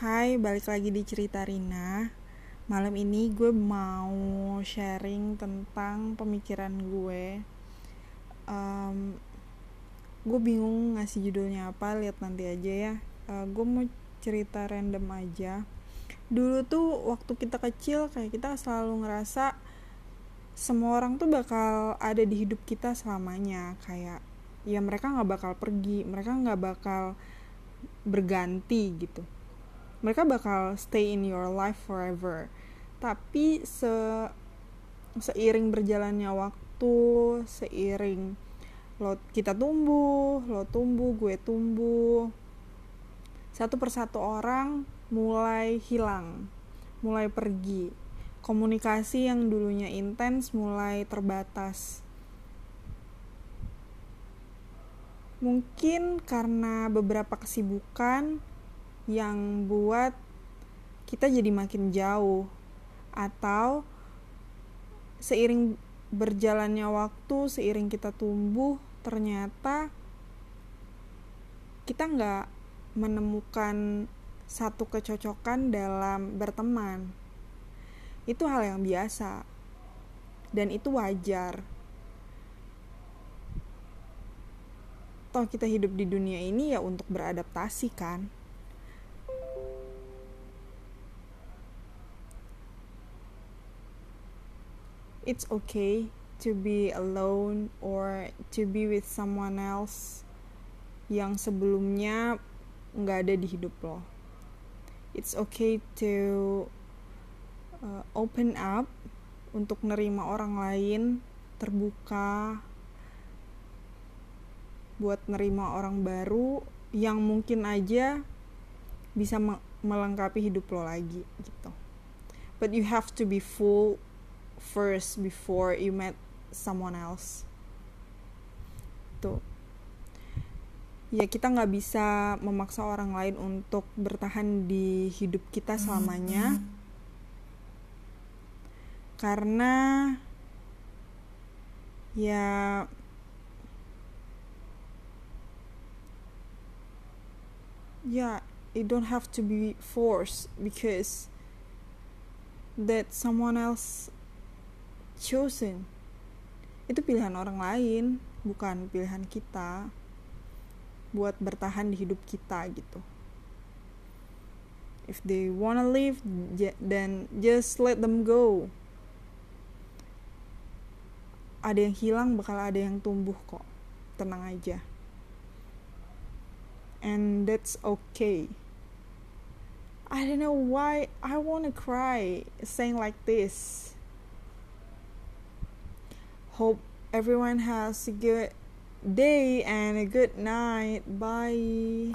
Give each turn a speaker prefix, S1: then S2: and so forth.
S1: Hai, balik lagi di cerita Rina. Malam ini gue mau sharing tentang pemikiran gue. Um, gue bingung ngasih judulnya apa, lihat nanti aja ya. Uh, gue mau cerita random aja. Dulu tuh waktu kita kecil kayak kita selalu ngerasa semua orang tuh bakal ada di hidup kita selamanya. Kayak ya mereka nggak bakal pergi, mereka nggak bakal berganti gitu mereka bakal stay in your life forever. Tapi se seiring berjalannya waktu seiring lo kita tumbuh lo tumbuh gue tumbuh satu persatu orang mulai hilang mulai pergi. Komunikasi yang dulunya intens mulai terbatas. Mungkin karena beberapa kesibukan yang buat kita jadi makin jauh atau seiring berjalannya waktu seiring kita tumbuh ternyata kita nggak menemukan satu kecocokan dalam berteman. Itu hal yang biasa dan itu wajar. Toh kita hidup di dunia ini ya untuk beradaptasi kan it's okay to be alone or to be with someone else yang sebelumnya nggak ada di hidup lo. It's okay to uh, open up untuk nerima orang lain, terbuka buat nerima orang baru yang mungkin aja bisa melengkapi hidup lo lagi gitu. But you have to be full first before you met someone else. Tuh. Ya kita nggak bisa memaksa orang lain untuk bertahan di hidup kita selamanya. karena ya yeah it don't have to be forced because that someone else chosen. Itu pilihan orang lain bukan pilihan kita buat bertahan di hidup kita gitu. If they wanna live then just let them go. Ada yang hilang bakal ada yang tumbuh kok. Tenang aja. And that's okay. I don't know why I wanna cry saying like this Hope everyone has a good day and a good night. Bye.